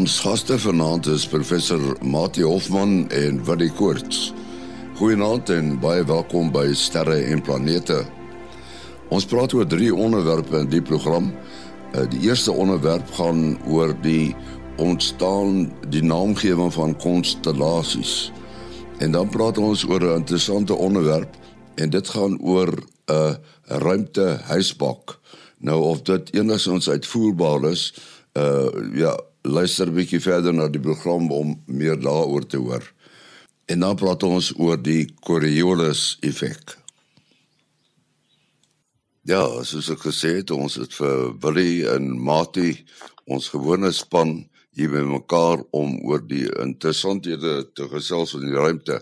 Ons gaste vanaand is professor Mati Hofman en Willie Koorts. Goeienaand en baie welkom by Sterre en Planete. Ons praat oor drie onderwerpe in die program. Uh, die eerste onderwerp gaan oor die ontstaan die naamgewing van konstellasies. En dan praat ons oor 'n interessante onderwerp en dit gaan oor 'n uh, ruimtehuisbak. Nou of dit enigstens uitvoerbaar is, uh ja, luister 'n bietjie verder na die program om meer daaroor te hoor. En dan praat ons oor die Coriolis effek. Ja, soos ek gesê het, ons het vir Willie en Mati ons gewone span hier by mekaar om oor die interessanthede te gesels in die ruimte.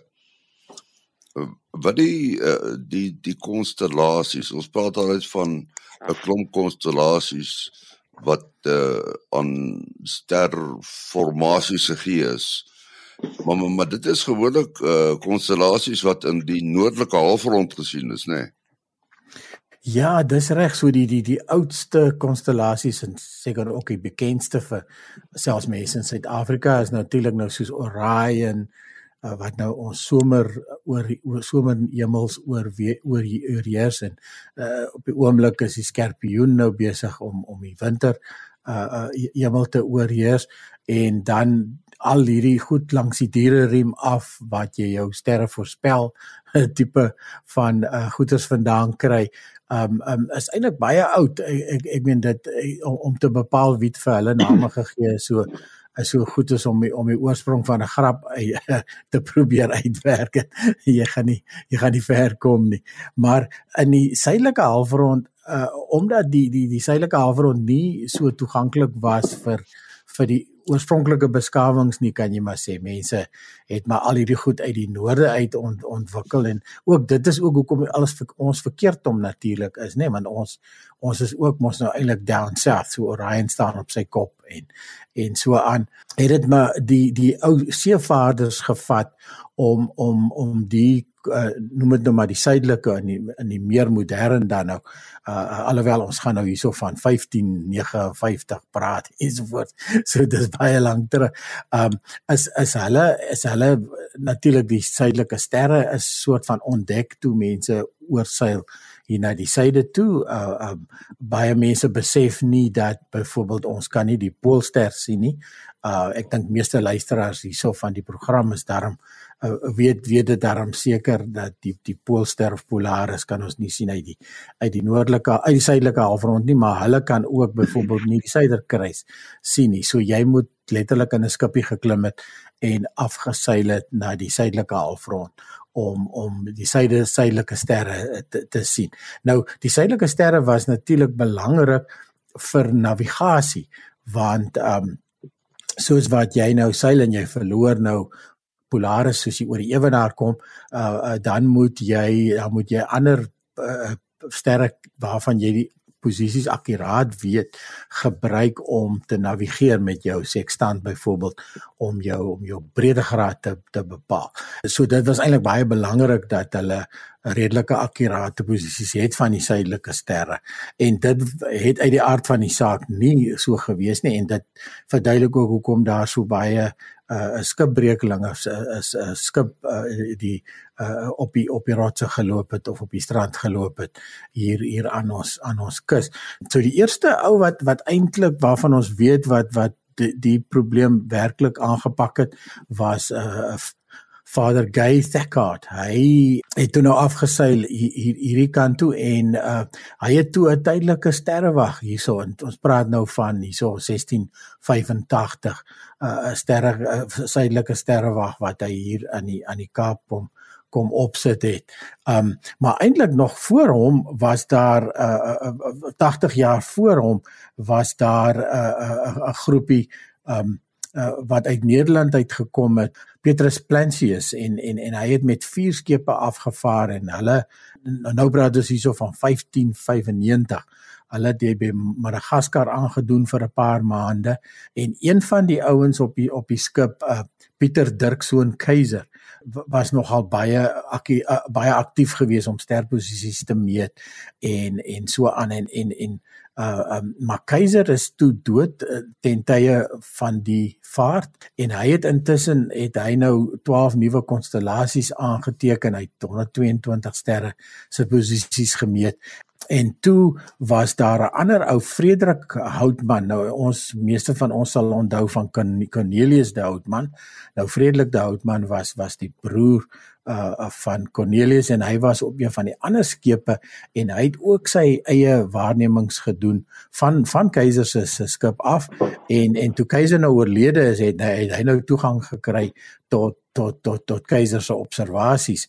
Wat die uh, die die konstellasies, ons praat altyd van 'n klomp konstellasies wat uh, aan sterformasies gegee is. Maar, maar maar dit is gewoonlik uh, konstellasies wat in die noordelike halfrond gesien is, né? Nee? Ja, dis reg so die die die oudste konstellasies en seker ook die bekendste vir selfs mense in Suid-Afrika is natuurlik nou soos Orion, uh, wat nou ons somer oor oor somer hemels oor oor oor heers en uh, op die oomblik is die skorpioen nou besig om om die winter uh, uh hemel te oorheers en dan al hierdie goed langs die diereriem af wat jy jou sterre voorspel tipe van uh goeders vandaan kry. Um um is eintlik baie oud. Ek ek, ek meen dit om, om te bepaal wie vir hulle name gegee. So is so goed is om die, om die oorsprong van 'n grap te probeer uitwerk. jy gaan nie jy gaan nie ver kom nie. Maar in die suidelike halfrond uh omdat die die die suidelike halfrond nie so toeganklik was vir vir die oorspronklike beskawings nie kan jy maar sê mense het maar al hierdie goed uit die noorde uit ont, ontwikkel en ook dit is ook hoekom alles vir ons verkeerd om natuurlik is nê nee, want ons ons is ook mos nou eintlik down south so Orion staan op sy kop en en so aan. Het dit maar die die ou seevaarders gevat om om om die uh, noem dit nou maar die suidelike in die in die meer modern dan nou uh, alhoewel ons gaan nou hierso van 1559 praat ensovoorts so dis baie lank terug. Um is is hulle is hulle natuurlik die suidelike sterre is soort van ontdek toe mense oorseil hier na die suide toe. Uh um baie mense besef nie dat byvoorbeeld ons kan nie die poolster sien nie. Uh ek dink meeste luisteraars hierso van die program is daarom uh, weet weet dit daarom seker dat die die poolster of polaris kan ons nie sien uit die uit die noordelike uit die suidelike halfrond nie, maar hulle kan ook byvoorbeeld nie die suiderkruis sien nie. So jy moet letterlik in 'n skipie geklim het en afgeseil het na die suidelike halfrond om om die suide suidelike sterre te, te sien. Nou die suidelike sterre was natuurlik belangrik vir navigasie want ehm um, soos wat jy nou seil en jy verloor nou Polaris soos jy oor die ewenaar kom, uh, uh dan moet jy dan moet jy ander uh, sterre waarvan jy die posisies akkuraat weet gebruik om te navigeer met jou sekstant byvoorbeeld om jou om jou breedtegraad te te bepaal. So dit was eintlik baie belangrik dat hulle redelike akkurate posisies het van die suidelike sterre en dit het uit die aard van die saak nie so gewees nie en dit verduidelik ook hoekom daar so baie 'n skipbreekeling is is 'n skip uh, die uh, op die op die rotse geloop het of op die strand geloop het hier hier aan ons aan ons kus. So die eerste ou wat wat eintlik waarvan ons weet wat wat die, die probleem werklik aangepak het was 'n uh, Father Gay Thackart. Hy het toe nou afgeseil hier, hier hierdie kant toe en uh hy het toe 'n tydelike sterrewag hierso en ons praat nou van hierso 1685 uh 'n sterre uh, suidelike sterrewag wat hy hier aan die aan die Kaap kom kom opsit het. Um maar eintlik nog voor hom was daar uh, uh 80 jaar voor hom was daar 'n uh, 'n uh, groepie um uh, wat uit Nederland uit gekom het Petrus Plancius en en en hy het met vier skepe afgevaar en hulle nou praat ons hierso van 1595 Hulle het by Madagaskar aangedoen vir 'n paar maande en een van die ouens op die op die skip, uh, Pieter Dirksoon Keiser, was nogal baie akkie, uh, baie aktief geweest om sterposisies te meet en en so aan en en en uh um, maar Keiser is toe dood uh, ten tye van die vaart en hy het intussen het hy nou 12 nuwe konstellasies aangeteken hy het 122 sterre se posisies gemeet En toe was daar 'n ander ou Frederik Houtman. Nou ons meeste van ons sal onthou van Cornelius de Houtman. Nou Frederik de Houtman was was die broer uh van Cornelius en hy was op een van die ander skepe en hy het ook sy eie waarnemings gedoen van van Keiser se skip af en en toe Keiser nou oorlede is het hy, het hy nou toegang gekry tot tot tot tot keiser se observasies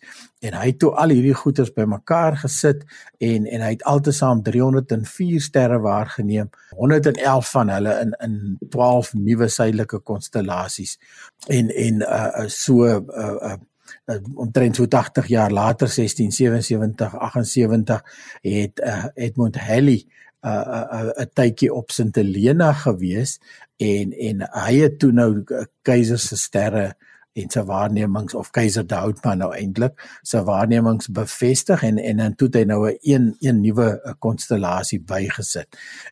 en hy het toe al hierdie goeters bymekaar gesit en en hy het altesaam 304 sterre waargeneem 111 van hulle in in 12 nuwe suidelike konstellasies en en uh so uh, uh omtrent so 80 jaar later 1677 78 het uh, Edmund Halley 'n uh, 'n uh, 'n tydjie op Sint Helena gewees en en hy het toe nou keiser se sterre en sy waarnemings of keiser Houtman nou eintlik sy waarnemings bevestig en en dan toe hy nou 'n een een nuwe konstellasie bygesit.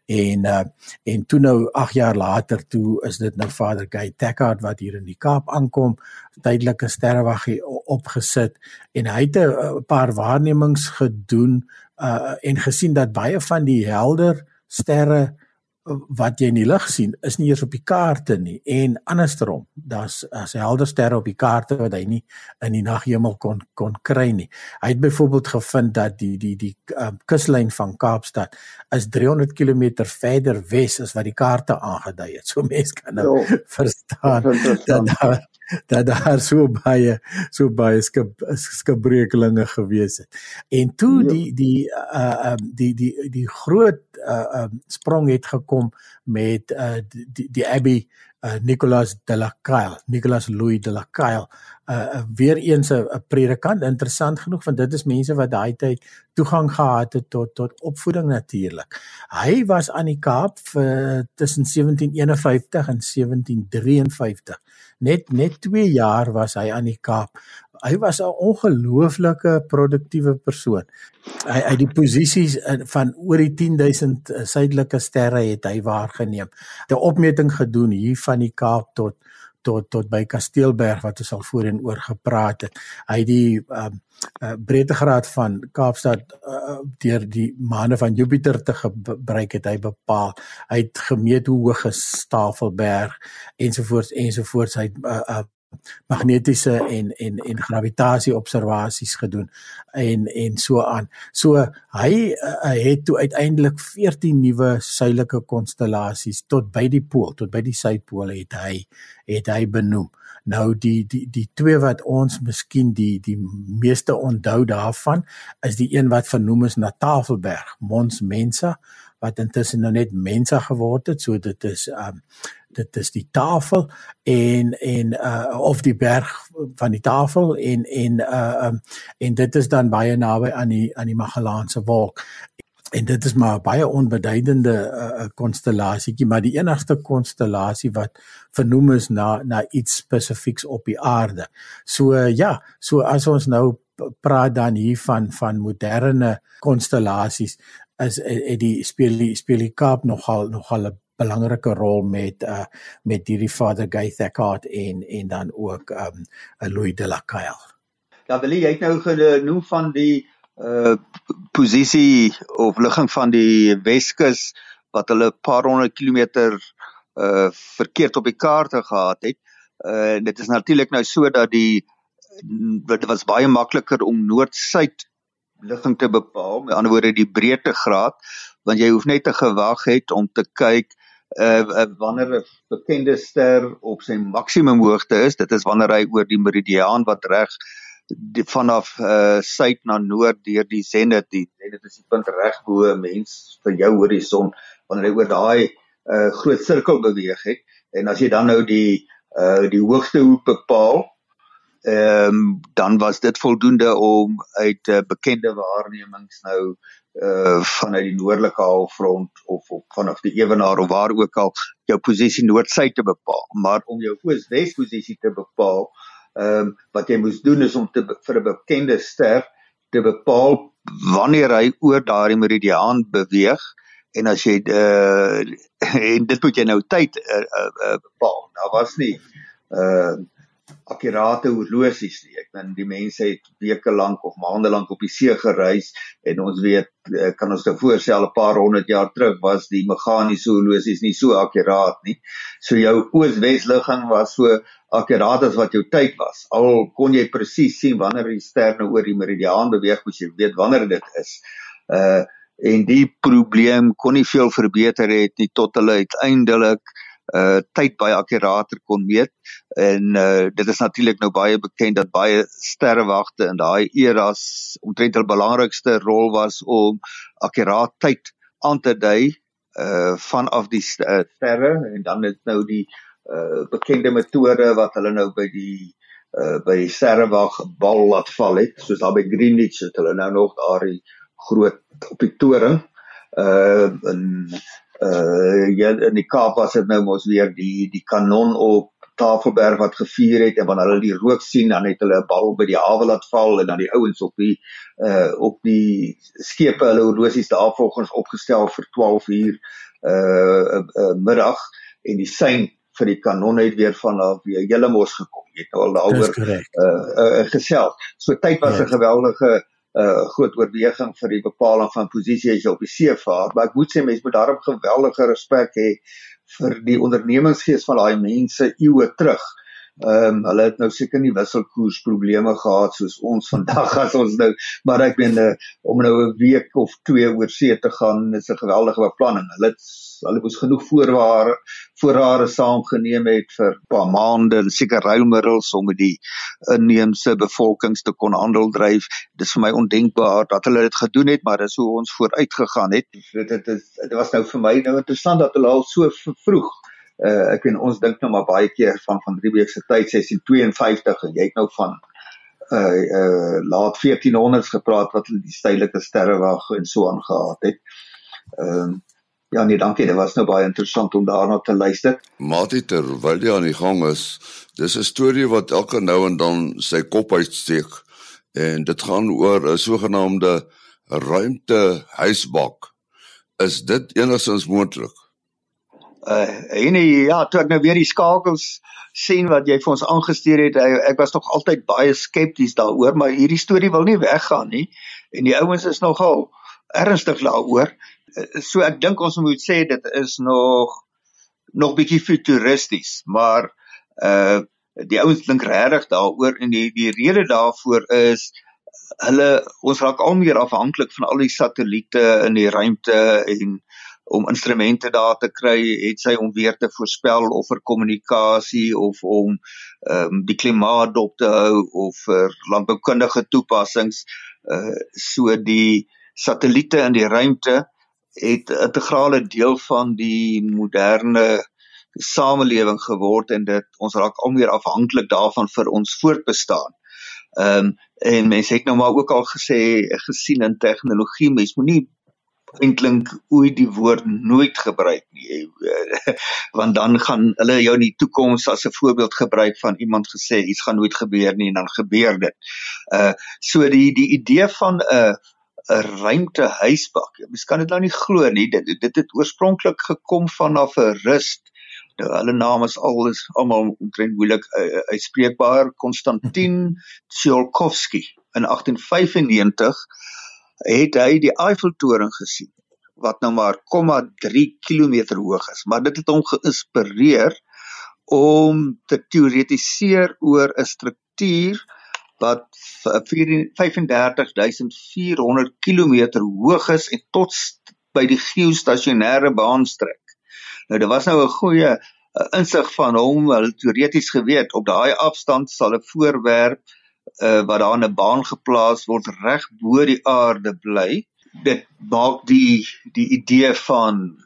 En uh en toe nou 8 jaar later toe is dit nou Vader Guy Tackard wat hier in die Kaap aankom, tydelike sterrewaggie opgesit en hy het 'n paar waarnemings gedoen uh en gesien dat baie van die helder sterre wat jy in die lig sien is nie eers op die kaarte nie en andersom daar's as helder sterre op die kaarte wat hy nie in die naghemel kon kon kry nie. Hy het byvoorbeeld gevind dat die die die um, kuslyn van Kaapstad is 300 km verder wes as wat die kaarte aangedui het. So mense kan nou jo, verstaan dat daar dat daar so baie so baie skip skipbrekelinge gewees het. En toe jo. die die uh um die die die groot uh um sprong het gekom met uh die die Abbey uh Nicolas de la Caille, Nicolas Louis de la Caille, uh weer eens 'n predikant, interessant genoeg want dit is mense wat daai tyd toegang gehad het tot tot opvoeding natuurlik. Hy was aan die Kaap vir tussen 1751 en 1753. Net net 2 jaar was hy aan die Kaap hy was 'n ongelooflike produktiewe persoon. Hy uit die posisies van oor die 10000 eh, suidelike sterre het hy waargeneem. 'n Opmeting gedoen hier van die Kaap tot tot tot by Kasteelberg wat ons al voorheen oor gepraat het. Hy het die um, uh, breedtegraad van Kaapstad uh, deur die maane van Jupiter te gebruik het hy bepaal. Hy het gemeet hoe hoog is Tafelberg ensovoorts ensovoorts hy het uh, uh, magnetiese en en en gravitasie observasies gedoen en en so aan. So hy uh, het toe uiteindelik 14 nuwe suidelike konstellasies tot by die pool, tot by die suidpool het hy het hy benoem. Nou die die die twee wat ons miskien die die meeste onthou daarvan is die een wat vernoem is na Tafelberg, Mons Mensa wat intussen nou net Mensa geword het. So dit is um dit is die tafel en en uh of die berg van die tafel en en uh um, en dit is dan baie naby aan die aan die Magellaanse wolk en dit is maar baie onbeduidende konstellasietjie uh, maar die enigste konstellasie wat vernoem is na na iets spesifieks op die aarde. So uh, ja, so as ons nou praat dan hier van van moderne konstellasies is het die speel die speel die Kaap nogal nogal 'n belangrike rol met uh met hierdie Vader Guy Thackart en en dan ook um Louis de la Caille. Ja, wil jy nou genoem van die uh posisie of ligging van die Weskus wat hulle 'n paar honderd kilometer uh verkeerd op die kaarte gehad het. Uh dit is natuurlik nou so dat die dit was baie makliker om noord-suid ligging te bepaal, met ander woorde die breedtegraad, want jy hoef net te gewag het om te kyk uh, uh wanneer 'n bekende ster op sy maksimum hoogte is, dit is wanneer hy oor die meridiaan wat reg die, vanaf uh suid na noord deur die zenit, die zenit is die punt reg bo mens vir jou horison, wanneer hy oor daai uh groot sirkel beweeg het. En as jy dan nou die uh die hoogste hoek bepaal ehm um, dan was dit voldoende om uit uh, bekende waarnemings nou uh vanuit die noordelike halfrond of of vanaf die ewenaar of waar ook al jou posisie noord-suid te bepaal. Maar om jou oos-wes posisie te bepaal ehm um, wat jy moes doen is om te vir 'n bekende ster te bepaal wanneer hy oor daardie meridiaan beweeg en as jy uh en dit moet jy nou tyd uh, uh, bepaal. Daar was nie uh akkurate horlosies nie. Ek dink die mense het weke lank of maande lank op die see gereis en ons weet eh, kan ons nou voorstel 'n paar honderd jaar terug was die meganiese horlosies nie so akkuraat nie. So jou oos-wes ligging was so akkuraat as wat jou tyd was. Al kon jy presies sien wanneer die sterne oor die meridiaan beweeg, moes jy weet wanneer dit is. Uh en die probleem kon nie veel verbeter het nie tot hulle uiteindelik uh tyd baie akkurater kon meet. En uh dit is natuurlik nou baie bekend dat baie sterrewagte in daai eras omtrent hul belangrikste rol was om akkuraat tyd aan te dui uh vanaf die sterre. En dan is nou die uh bekende metode wat hulle nou by die uh by die sterrewag bal laat val het. Soos daar by Greenwich het hulle nou nog daai groot op die toring uh in uh ja in die Kaap was dit nou mos weer die die kanon op Tafelberg wat gevuur het en wanneer hulle die rook sien dan het hulle 'n bal by die hawe laat val en dan die ouens op die uh op die skepe hulle horlosies daar volgens opgestel vir 12 uur uh, uh, uh middag en die sein vir die kanon het weer vanaf weer hele mos gekom. Jy het al daaroor uh, uh gesels. So tyd was 'n ja. geweldige 'n uh, groot oorweging vir die bepaling van posisie as jy op die see vaar, maar ek moet sê mense moet daarop geweldige respek hê vir die ondernemingsgees van daai mense eeue terug. Ehm um, hulle het nou seker nie wisselkoers probleme gehad soos ons vandag as ons nou maar ek meen uh, om nou 'n week of twee oor see te gaan is 'n geweldige beplanning. Hulle het hulle moes genoeg voorware voorrade saamgeneem het vir 'n paar maande en seker ruilmiddels om die inheemse bevolkings te kon handel dryf. Dis vir my ondenkbaar dat hulle dit gedoen het, maar dis hoe ons vooruit gegaan het. Dit dit dit was nou vir my nou interessant dat hulle al so vroeg uh, ek weet ons dink nou maar baie keer van van Riebeeck se tyd 1652 en jy het nou van uh uh laat 1400s gepraat wat hulle die stylike sterrewag en so aangehad het. Ehm uh, ja nee, dankie. Dit was nou baie interessant om daarna te luister. Matie terwyl jy aan die gang is, dis 'n storie wat elke nou en dan sy kop uitsteek en dit gaan oor 'n sogenaamde ruimtehuisbak. Is dit enigstens moontlik? Uh en ja, toe ek nou weer die skakels sien wat jy vir ons aangestuur het, ek was nog altyd baie skepties daaroor, maar hierdie storie wil nie weggaan nie en die ouens is nogal ernstig daaroor. Eh, so ek dink ons moet sê dit is nog nog bietjie futuristies, maar uh die ouens dink regtig daaroor en die die rede daarvoor is hulle ons raak al meer afhanklik van al die satelliete in die ruimte en om instrumente daar te kry, het sy om weer te voorspel of vir kommunikasie of om ehm um, die klimaat dop te hou of vir landboukundige toepassings. Uh so die satelliete in die ruimte het 'n integrale deel van die moderne samelewing geword en dit ons raak al meer afhanklik daarvan vir ons voortbestaan. Ehm um, en mense het nou maar ook al gesê gesien in tegnologie mens moenie eintlik ooit die woord nooit gebruik nie want dan gaan hulle jou in die toekoms as 'n voorbeeld gebruik van iemand gesê iets gaan nooit gebeur nie en dan gebeur dit. Uh so die die idee van 'n 'n ruimtehuisbak. Mens kan dit nou nie glo nie. Dit dit het oorspronklik gekom vanaf 'n rust. Nou, hulle naam is al is almal omtrent moeilik uh, uitspreekbaar. Konstantin Tsiolkovsky in 1895 het hy die Eiffeltoring gesien wat nou maar 0,3 km hoog is, maar dit het hom geïnspireer om te teoretiseer oor 'n struktuur wat 35400 km hoog is en tot by die geostasionêre baan strek. Nou dit was nou 'n goeie insig van hom, hulle teoreties geweet op daai afstand sal 'n voorwerp wat daar in 'n baan geplaas word reg bo die aarde bly. Dit maak die die idee van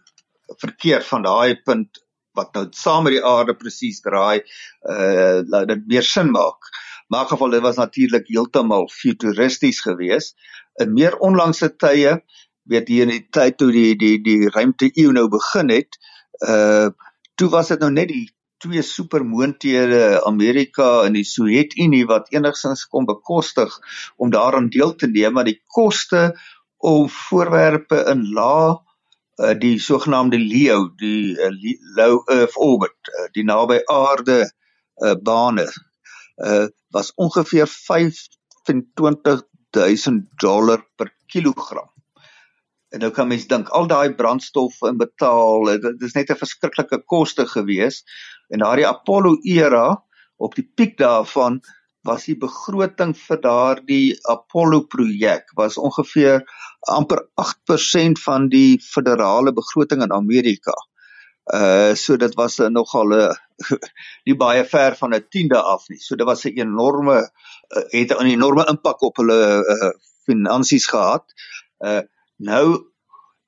verkeer van daai punt wat nou saam met die aarde presies draai, uh laat dit meer sin maak. Maar in geval dit was natuurlik heeltemal futuristies geweest. In meer onlangse tye, weet jy in die tyd toe die die die ruimte eeu nou begin het, uh toe was dit nou net die twee supermoonthede Amerika en die Sowjetunie wat enigsins kon bekostig om daaraan deel te neem, maar die koste om voorwerpe in lae uh, die sogenaamde LEO, die uh, low earth orbit, uh, die naby aarde uh, bane uh, was ongeveer 25000 dollar per kilogram. En nou kan mens dink al daai brandstof en betaal, dit is net 'n verskriklike koste gewees. En daardie Apollo era op die piek daarvan was die begroting vir daardie Apollo projek was ongeveer amper 8% van die federale begroting in Amerika. Uh so dit was nogal 'n nie baie ver van 'n tiende af nie. So dit was 'n enorme het 'n enorme impak op hulle uh, finansies gehad. Uh nou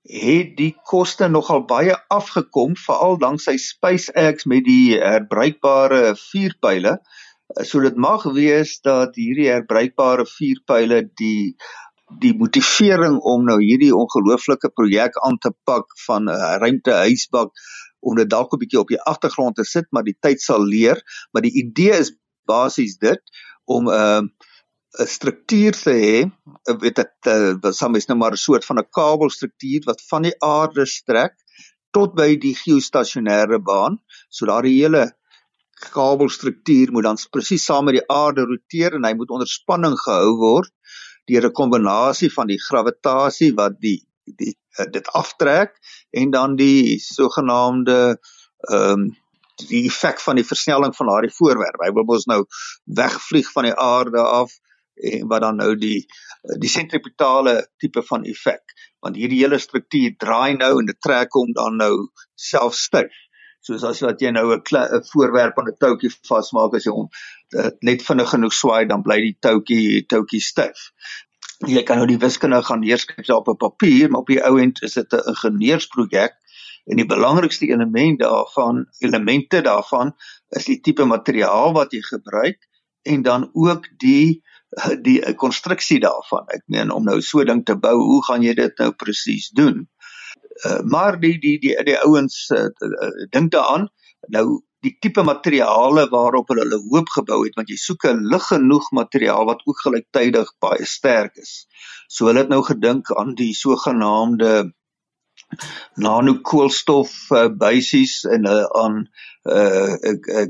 het die koste nogal baie afgekom veral danksy SpaceX met die herbruikbare vuurpyle. So dit mag wees dat hierdie herbruikbare vuurpyle die die motivering om nou hierdie ongelooflike projek aan te pak van 'n ruimtehuisbak om dit dalk 'n bietjie op die agtergrond te sit, maar die tyd sal leer, maar die idee is basies dit om 'n uh, 'n struktuur te hê, weet dit uh, wat sou mens nou maar 'n soort van 'n kabelstruktuur wat van die aarde strek tot by die geostasionêre baan, so daardie hele kabelstruktuur moet dan presies saam met die aarde roteer en hy moet onder spanning gehou word deur 'n kombinasie van die gravitasie wat die die uh, dit aftrek en dan die sogenaamde ehm um, die effek van die versnelling van daardie voorwerp. Hy wil mos nou wegvlieg van die aarde af en wat dan nou die die sentripetale tipe van effek want hierdie hele struktuur draai nou en dit trek hom dan nou self styf. Soos as wat jy nou 'n voorwerp aan 'n touwtjie vasmaak as jy hom net vinnig genoeg swaai dan bly die touwtjie touwtjie styf. Jy kan nou die wiskunde gaan neerskryf op 'n papier, maar op die ou end is dit 'n ingenieursprojek en die belangrikste element daarvan, elemente daarvan is die tipe materiaal wat jy gebruik en dan ook die die konstruksie daarvan. Ek meen om nou so ding te bou, hoe gaan jy dit nou presies doen? Uh, maar die die die die ouens uh, dink daaraan nou die tipe materiale waarop hulle hulle hoop gebou het want jy soek 'n lig genoeg materiaal wat ook gelyktydig baie sterk is. So hulle het nou gedink aan die sogenaamde nanokoolstof uh, basies en uh, aan uh,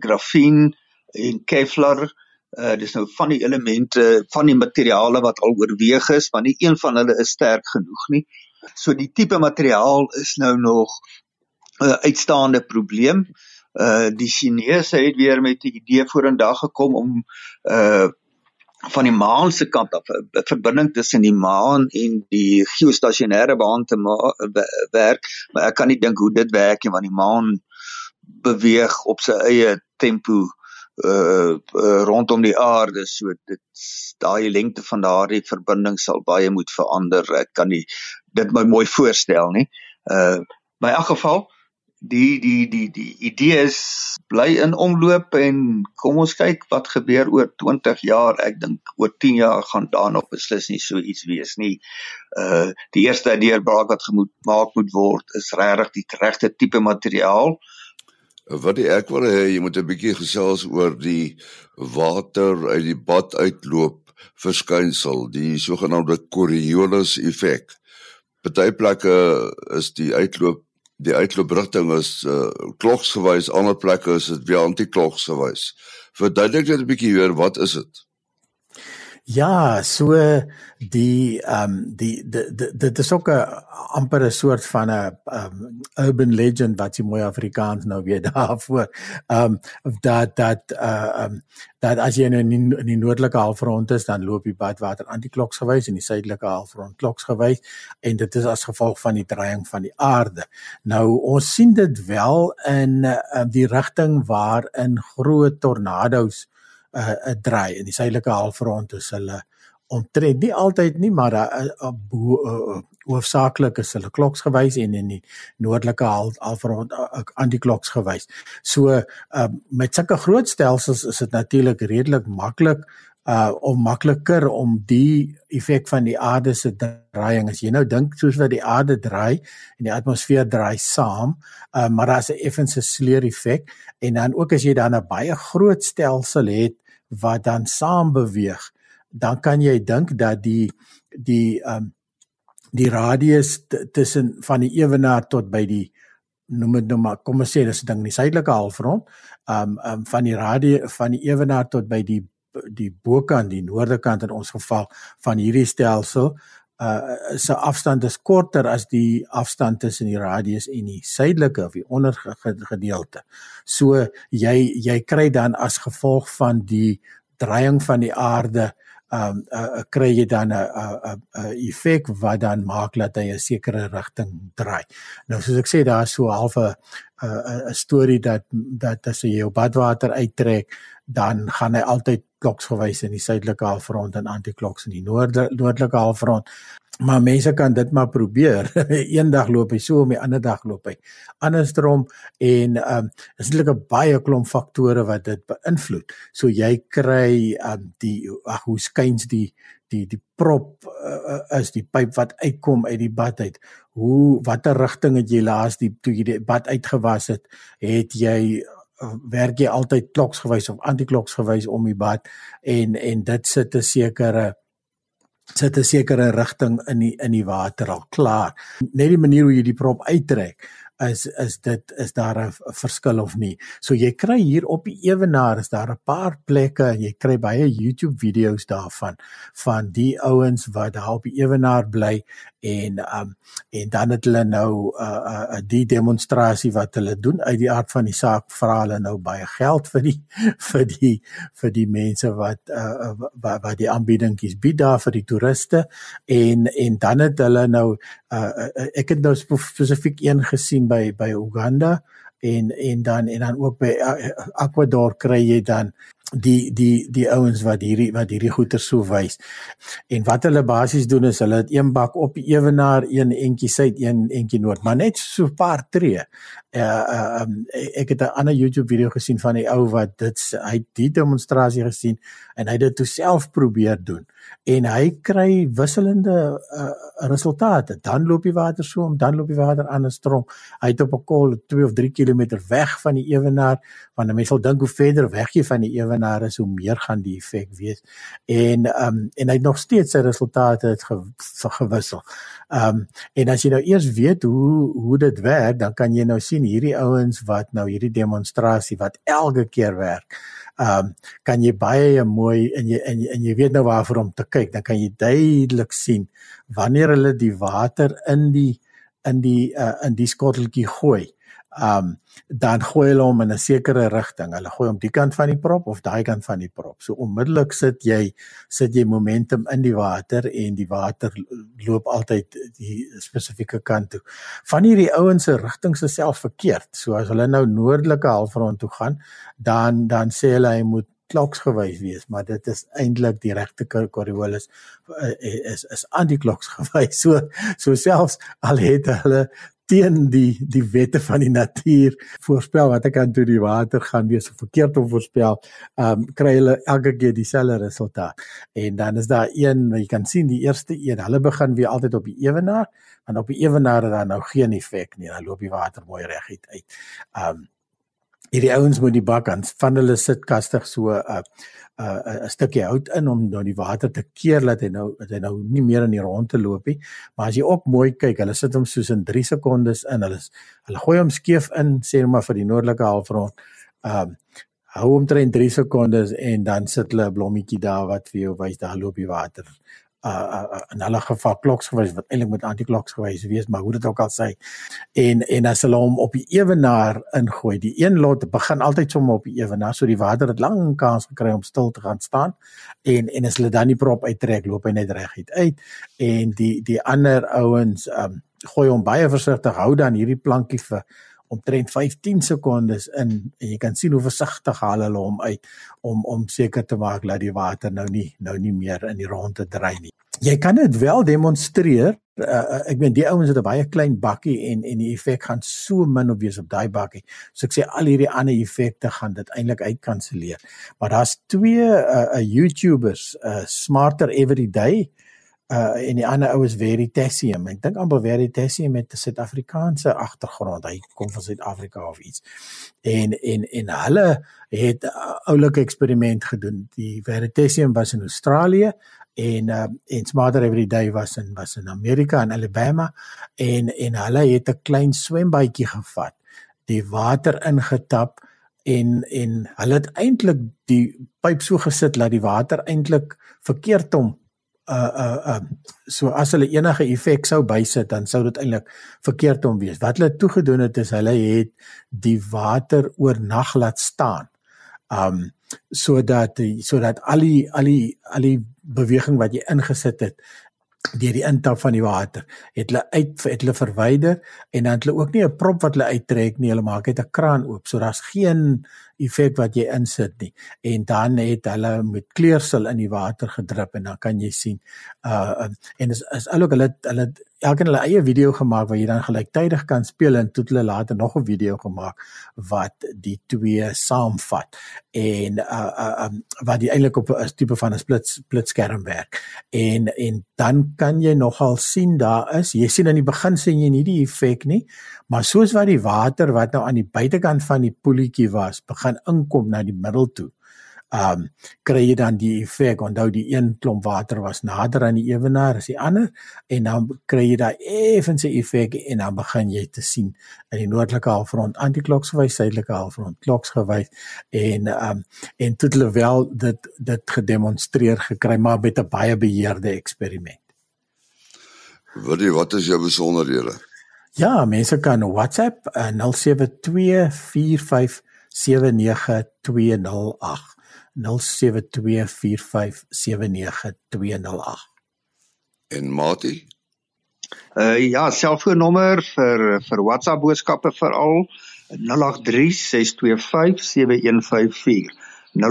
grafien en kevlar uh, dis nou van die elemente van die materiale wat al oorweeg is want nie een van hulle is sterk genoeg nie. So die tipe materiaal is nou nog 'n uh, uitstaande probleem. Uh, uh die Chinese het weer met die idee vorendag gekom om uh van die maan se kant af 'n verbinding tussen die maan en die geostasionêre baan te werk, maar ek kan nie dink hoe dit werk nie want die maan beweeg op sy eie tempo uh, uh rondom die aarde. So dit daai lengte van daardie verbinding sal baie moet verander. Ek kan nie dit my mooi voorstel nie. Uh by elk geval die die die die idee is bly in omloop en kom ons kyk wat gebeur oor 20 jaar. Ek dink oor 10 jaar gaan daar nog beslis nie so iets wees nie. Uh die eerste deurbraak wat gemoed maak moet word is regtig die regte tipe materiaal wat die ek wil hê jy moet 'n bietjie gesels oor die water uit die bad uitloop verskynsel die sogenaamde Coriolis effek party plekke is die uitloop die uitlooprigting is uh, kloksgewys, ander plekke is dit weer anti-kloksgewys. Verduidelik net 'n bietjie weer wat is dit? Ja, so die ehm um, die dit is ook 'n amper 'n soort van 'n um, urban legend wat jy mooi Afrikaans nou weer daarvoor. Ehm um, dat dat uh um, dat as jy in die, in die noordelike halfrond is, dan loop die badwater anti-kloks gewys en die suidelike halfrond kloks gewys en dit is as gevolg van die draaiing van die aarde. Nou ons sien dit wel in uh, die rigting waarin groot tornado's uh, uh draai in die suidelike halfrond is hulle omtrent nie altyd nie maar uh, uh, uh, hoofsaaklik is hulle kloks gewys en in die noordelike halfrond anti-kloks gewys. So uh, met sulke groot stelsels is dit natuurlik redelik maklik uh om makliker om die effek van die aarde se draaiing as jy nou dink soos wat die aarde draai en die atmosfeer draai saam uh maar daar's 'n effense sleur effek en dan ook as jy dan 'n baie groot stelsel het wat dan saam beweeg dan kan jy dink dat die die um die radius tussen van die ewenaar tot by die noem dit nou maar kom ons sê dis 'n ding in die suidelike halfrond um um van die radie van die ewenaar tot by die die bokant die noordekant in ons geval van hierdie stelsel uh se afstand is korter as die afstand tussen die radius en die suidelike of die ondergedeelte. So jy jy kry dan as gevolg van die draaiing van die aarde um uh, uh kry jy dan 'n 'n 'n effek wat dan maak dat hy 'n sekere rigting draai. Nou soos ek sê daar is so half 'n 'n storie dat dat as jy jou badwater uittrek dan gaan hy altyd kloks gewys in die suidelike halfrond en antikloks in die noorde noordelike halfrond. Maar mense kan dit maar probeer. Eendag loop hy so, die ander dag loop hy andersom en ehm um, is eintlik 'n baie klomp faktore wat dit beïnvloed. So jy kry ehm um, die ag hoe skuins die die die prop uh, is die pyp wat uitkom uit die bad uit. Hoe watter rigting het jy laas die toe jy die bad uitgewas het, het jy werk jy altyd kloks gewys of antikloks gewys om die bad en en dit sit 'n sekere sit 'n sekere rigting in die in die water al klaar. Net die manier hoe jy die prop uittrek is is dit is daar 'n verskil of nie. So jy kry hier op die ewenaar is daar 'n paar plekke en jy kry baie YouTube video's daarvan van die ouens wat daar op die ewenaar bly en um en dan het hulle nou 'n uh, uh, uh, die demonstrasie wat hulle doen uit die aard van die saak vra hulle nou baie geld vir die vir die vir die mense wat uh, uh wat, wat die aanbiedingkies bied daar vir die toeriste en en dan het hulle nou uh, uh ek het nou spesifiek een gesien by by Uganda en en dan en dan ook by Ecuador kry jy dan die die die ouens wat hierdie wat hierdie goeder so wys. En wat hulle basies doen is hulle het een bak op ewenaar, een entjie suid, een entjie noord, maar net so 'n paar tree. Uh uh um, ek het 'n ander YouTube video gesien van die ou wat dit hy het die demonstrasie gesien en hy het dit self probeer doen en hy kry wisselende uh, resultate. Dan loop die water so om, dan loop die water andersom. Hy het op 'n kol 2 of 3 km weg van die ewenaar, want mense sal dink hoe verder weg jy van die ewenaar is, hoe meer gaan die effek wees. En ehm um, en hy het nog steeds sy resultate het ge, gewissel. Ehm um, en as jy nou eers weet hoe hoe dit werk, dan kan jy nou sien hierdie ouens wat nou hierdie demonstrasie wat elke keer werk ehm um, kan jy baie mooi en jy en jy, en jy weet nou waarvoor om te kyk, dan kan jy duidelik sien wanneer hulle die water in die in die uh, in die skotteltjie gooi um dan gooi hulle hom in 'n sekere rigting. Hulle gooi hom die kant van die prop of daai kant van die prop. So onmiddellik sit jy sit jy momentum in die water en die water loop altyd die spesifieke kant toe. Van hierdie ouens se rigtings is self verkeerd. So as hulle nou noordelike halfrond toe gaan, dan dan sê hulle hy moet kloks gewys wees, maar dit is eintlik die regte Coriolis eh, is is anti-kloks gewys. So so selfs al het hulle teen die die wette van die natuur voorspel wat ek aan toe die water gaan wees of verkeerd om voorspel, ehm um, kry hulle elke keer dieselfde resultaat. En dan is daar een, jy kan sien die eerste een, hulle begin weer altyd op die ewenaar, want op die ewenaar het dan nou geen effek nie, dan loop die water mooi reguit uit. Ehm um, hierdie ouens moet die bak aan van hulle sitkastig so 'n uh, 'n uh, 'n stukkie hout in om nou die water te keer dat hy nou dat hy nou nie meer in die rond te loop nie. Maar as jy ook mooi kyk, hulle sit hom soos in 3 sekondes in. Hulle hulle gooi hom skeef in, sê net maar vir die noordelike halfrond. Ehm um, hou omtrent 3 sekondes en dan sit hulle 'n blommetjie daar wat vir jou wys daar loop die water uh, in hulle geval kloks gewys wat eintlik met antikloks gewys wees maar hoe dit ook al sê en en as hulle hom op die ewenaar ingooi die een lot begin altyd sommer op die ewenaar so die water het lank kans gekry om stil te gaan staan en en as hulle dan die prop uittrek loop hy net reguit uit en die die ander ouens um gooi hom baie versigtig hou dan hierdie plankie vir omtrent 15 sekondes in en jy kan sien hoe versigtig haal hulle hom uit om om seker te maak dat die water nou nie nou nie meer in die ronde dry nie. Jy kan dit wel demonstreer. Uh, ek meen die ouens het 'n baie klein bakkie en en die effek gaan so min op wees op daai bakkie. So ek sê al hierdie ander effekte gaan dit eintlik uitkanselleer. Maar daar's twee uh, uh YouTubers, uh Smarter Every Day uh en die ander ou is Veritasium. Ek dink amper Veritasium met 'n Suid-Afrikaanse agtergrond. Hy kom van Suid-Afrika of iets. En en en hulle het 'n uh, oulike eksperiment gedoen. Die Veritasium was in Australië en uh, en Smarter Every Day was in was in Amerika in Alabama en en hulle het 'n klein swembadjie gevat, die water ingetap en en hulle het eintlik die pyp so gesit dat die water eintlik verkeerd hom uh uh uh so as hulle enige effek sou bysit dan sou dit eintlik verkeerd om wees. Wat hulle toegedoen het is hulle het die water oornag laat staan. Um sodat sodat al die al die al die beweging wat jy ingesit het deur die intap van die water het hulle uit het hulle verwyder en dan het hulle ook nie 'n prop wat hulle uittrek nie. Hulle maak net 'n kraan oop. So daar's geen effek wat jy insit nie. En dan het hulle met kleursel in die water gedrup en dan kan jy sien uh en is is ook hulle hulle elkeen hulle eie video gemaak waar jy dan gelyktydig kan speel en toe hulle later nog 'n video gemaak wat die twee saamvat en uh uh um, wat die eintlik op 'n tipe van 'n split split skerm werk. En en dan kan jy nogal sien daar is jy sien aan die begin sien jy nie die effek nie maar soos wat die water wat nou aan die buitekant van die poeltjie was begin inkom na die middel toe ehm um, kry jy dan die effek onthou die een klomp water was nader aan die ewenaar as die ander en dan kry jy daai effense effek en dan begin jy te sien in die noordelike halfrond antikloksgewys suidelike halfrond kloksgewys en ehm um, en dit het wel dit dit gedemonstreer gekry maar met 'n baie beheerde eksperiment. Wat die wat is jou besonderhede? Ja, mense kan WhatsApp uh, 0724579208 0724579208. En Mati? Uh ja, selfoonnommer vir vir WhatsApp boodskappe veral 0836257154. 0836257154.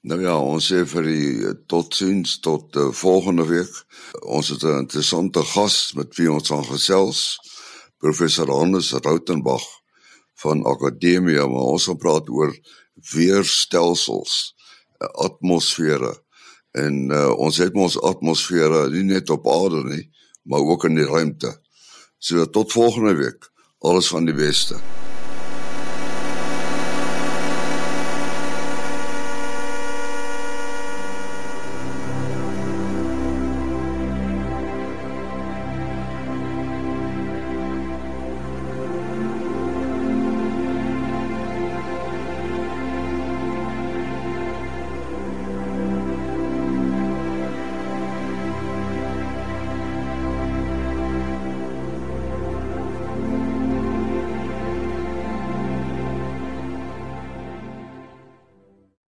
Nou ja, ons sê vir die eh, totsiens tot uh, volgende week. Ons het 'n interessante gas met wie ons gaan gesels. Professor Hannes Rautenbach van akademie maar ons gaan praat oor weerstelsels eh, atmosfere. En uh, ons het ons atmosfere nie net op aarde nie maar ook in die ruimte. So tot volgende week. Alles van die beste